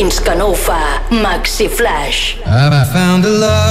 fins que no ho fa Maxi Flash. Have I found the love?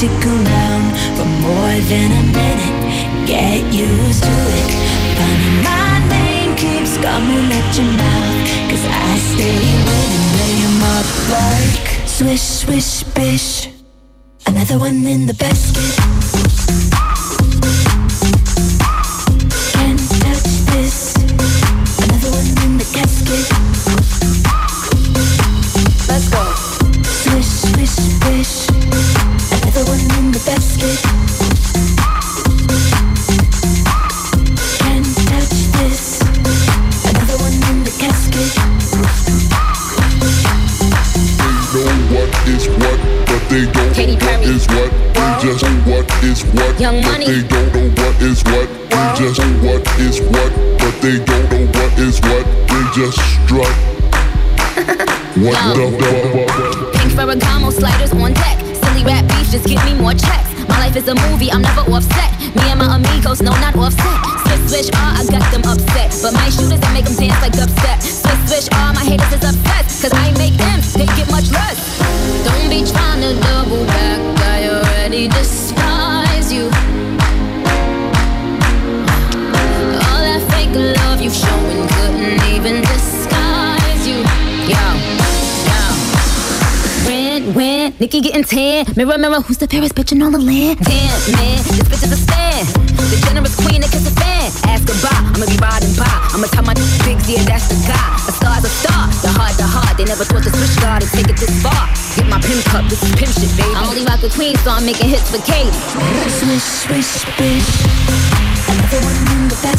stick around for more than a minute. Get used to it. Funny, my name keeps coming at your mouth. Cause I stay waiting, lay him up like swish, swish, bish. Another one in the basket. Young money. They don't know what is what. They just know what is what. But they don't know what is what. They just strut. what Yo. the fuck? Pink Ferragamo sliders on deck. Silly rap beef just give me more checks. My life is a movie, I'm never offset. Me and my amigos, no, not offset. Swish, swish, ah, I got them upset. But my shooters, they make them dance like upset. Swish, swish, ah, my haters is obsessed. Cause I make them, they get much less. Don't be trying to double Nikki getting tan. Mirror, mirror, who's the fairest bitch in all the land? Damn, man, this bitch is a stand. The generous queen that kiss a fan. Ask goodbye, I'ma be riding by. I'ma tell my bigs, yeah, that's the guy. A star's a star, the heart, the heart. They never thought the switch guard to take it this far. Get my pimp cup, this is pimp shit, baby. I only rock a queen, so I'm making hits for Katie. Swish, swish, swish. Another one in the basket.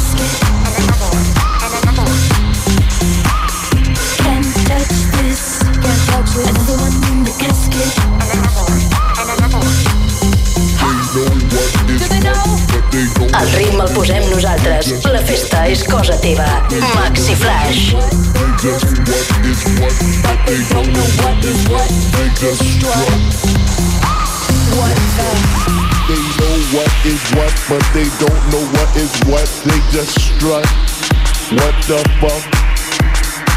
But they don't know what is what. They just strut. What the fuck?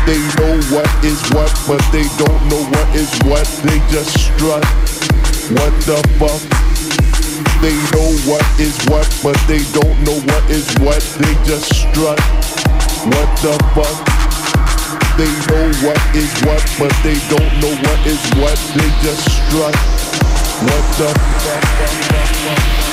They know what is what, but they don't know what is what. They just strut. What the fuck? They know what is what, but they don't know what is what. They just strut. What the fuck? They know what is what, but they don't know what is what. They just strut. What the fuck?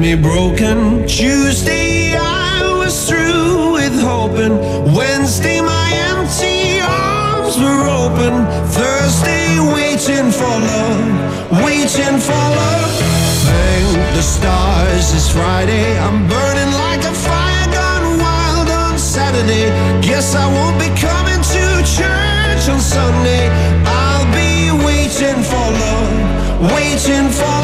me broken. Tuesday, I was through with hoping. Wednesday, my empty arms were open. Thursday, waiting for love, waiting for love. Thank the stars, it's Friday. I'm burning like a fire gone wild on Saturday. Guess I won't be coming to church on Sunday. I'll be waiting for love, waiting for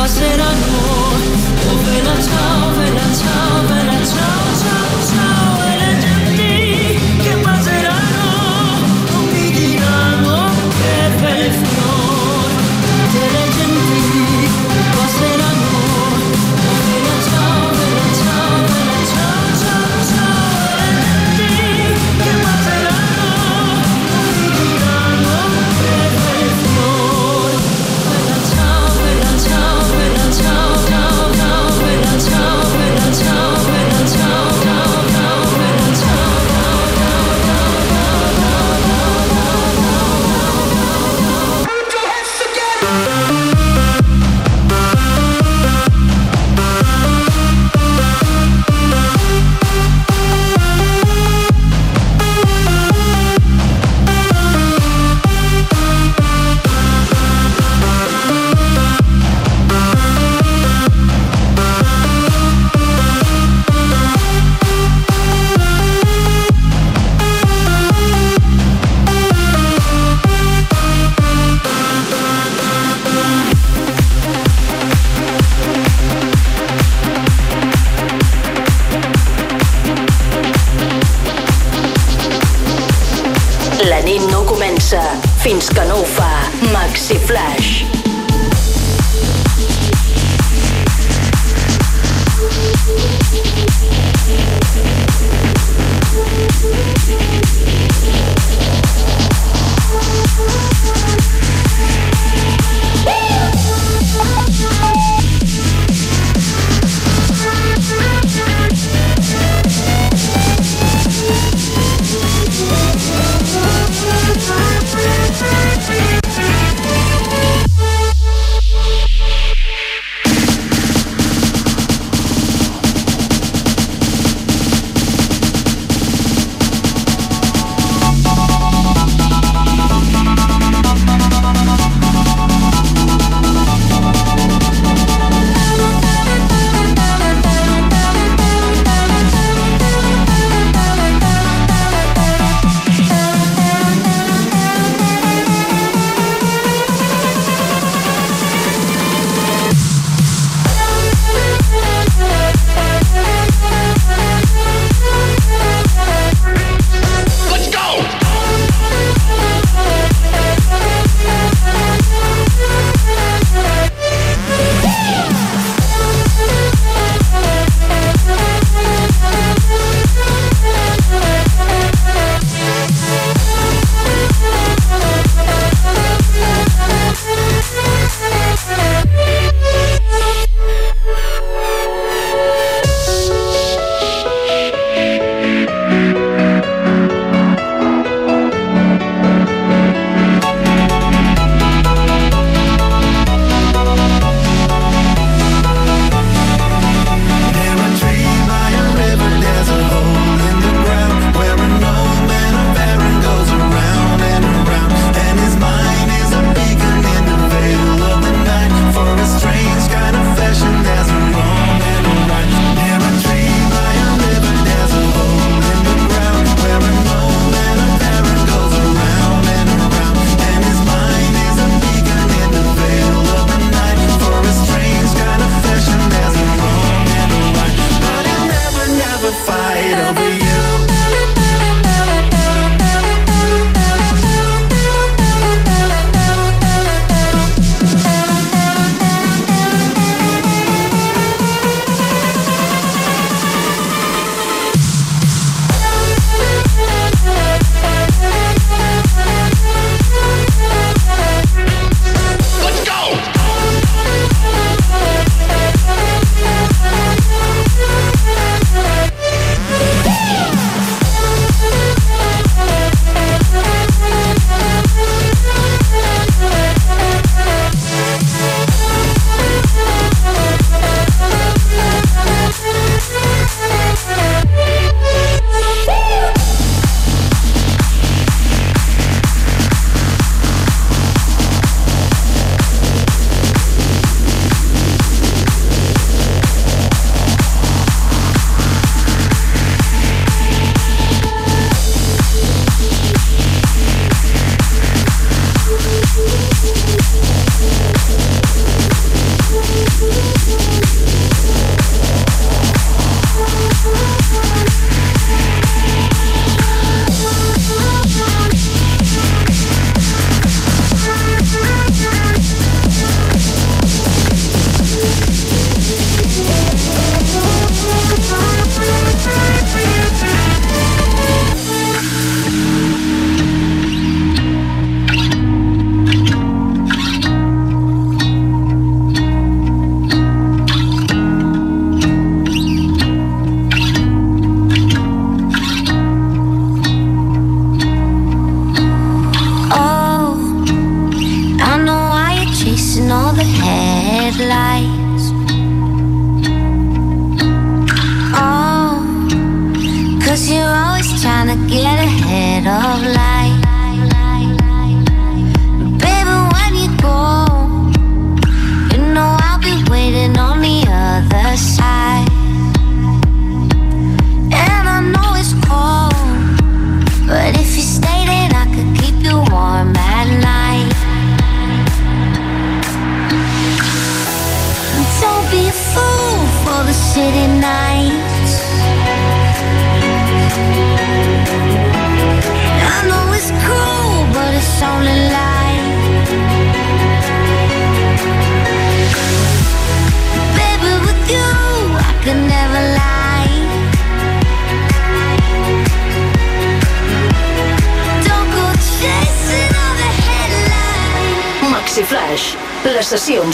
passeranno, oh bella ciao, bella ciao.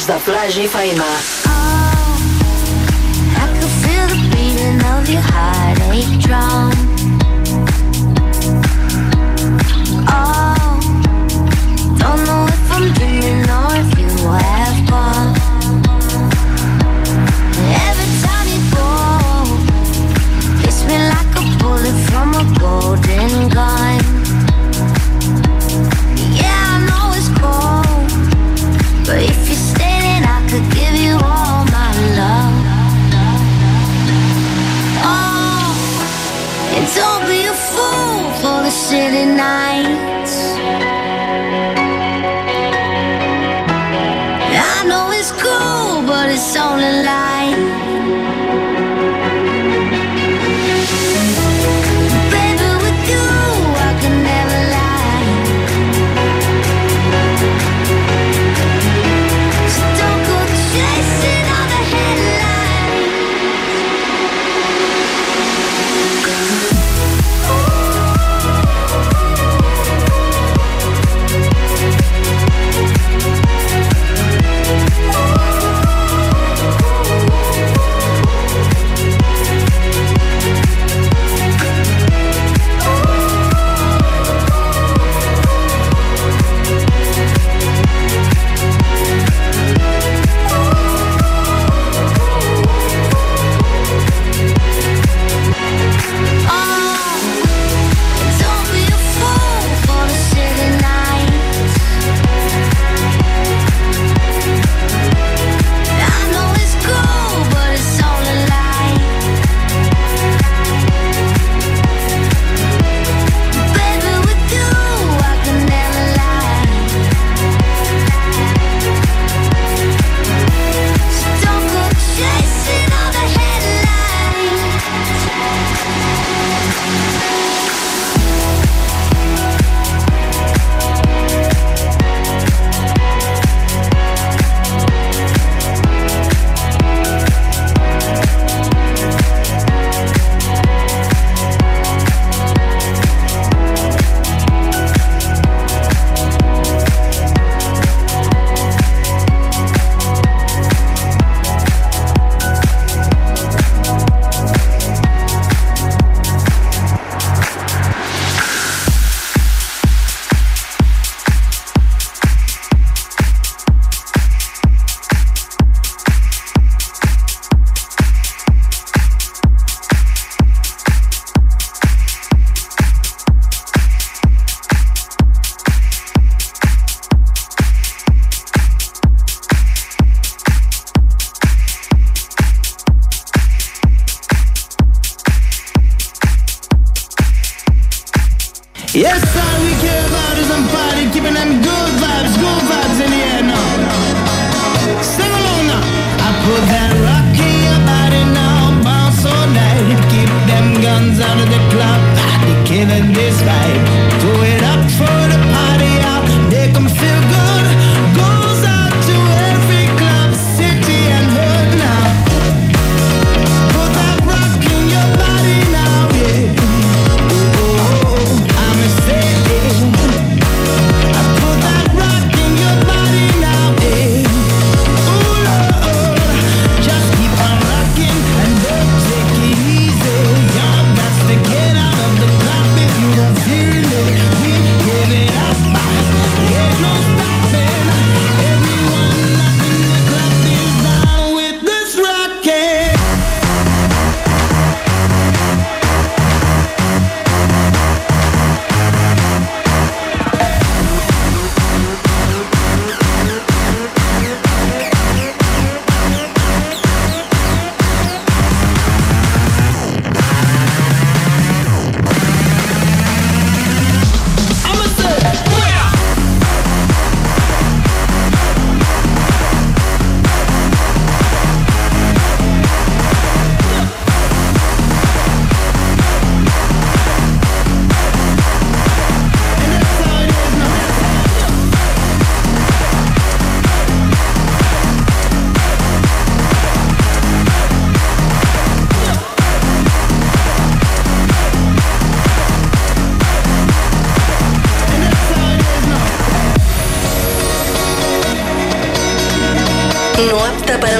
da plage Ipanema. It's only light.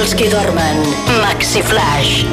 els qui dormen. Maxi Flash.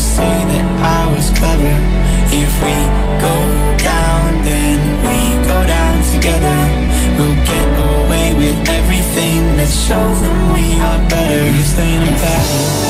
say that I was clever. If we go down, then we go down together. We'll get away with everything Let's show them we are better. You stay in the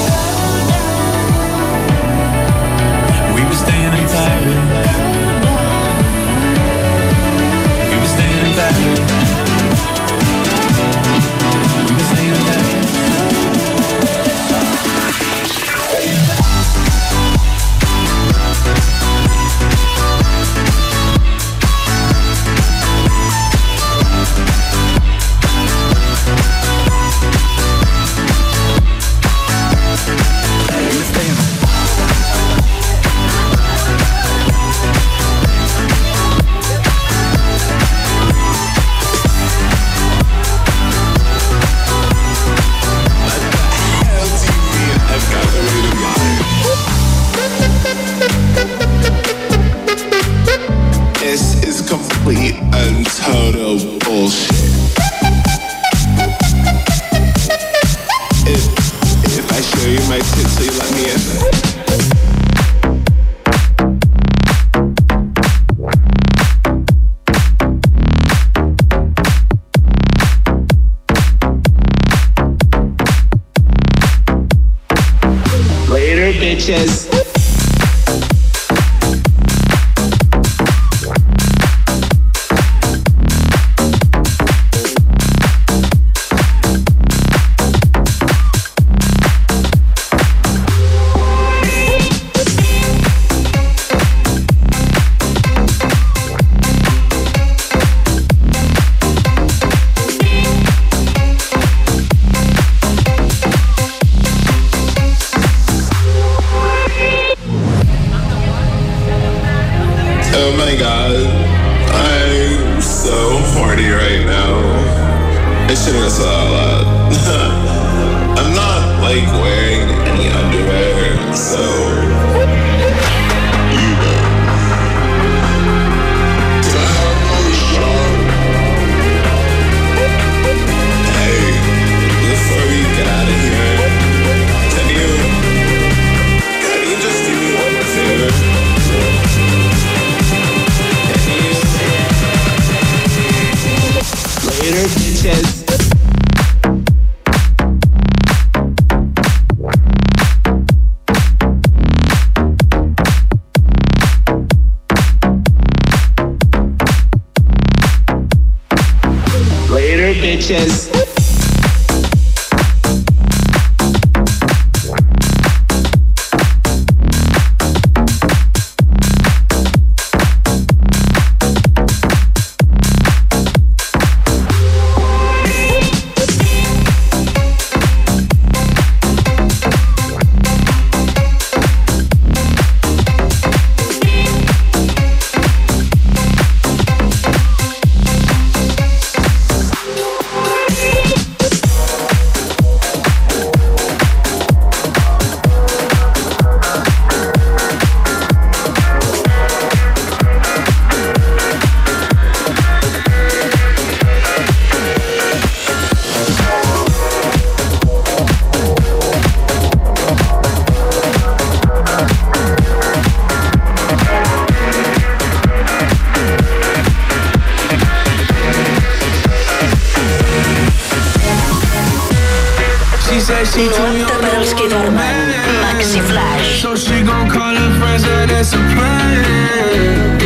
young per als qui dormen. Maxi Flaix. So she gon' call her friends and that's a plan.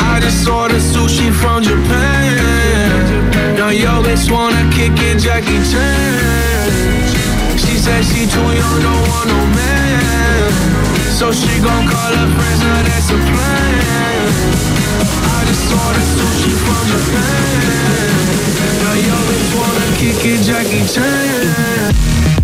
I just ordered sushi from Japan. Now yo bitch wanna kick it, Jackie Chan. She said she too young, don't want no man. So she gon' call her friends, now that's a plan. I just ordered sushi from Japan. Now yo bitch wanna kick it, Jackie Chan.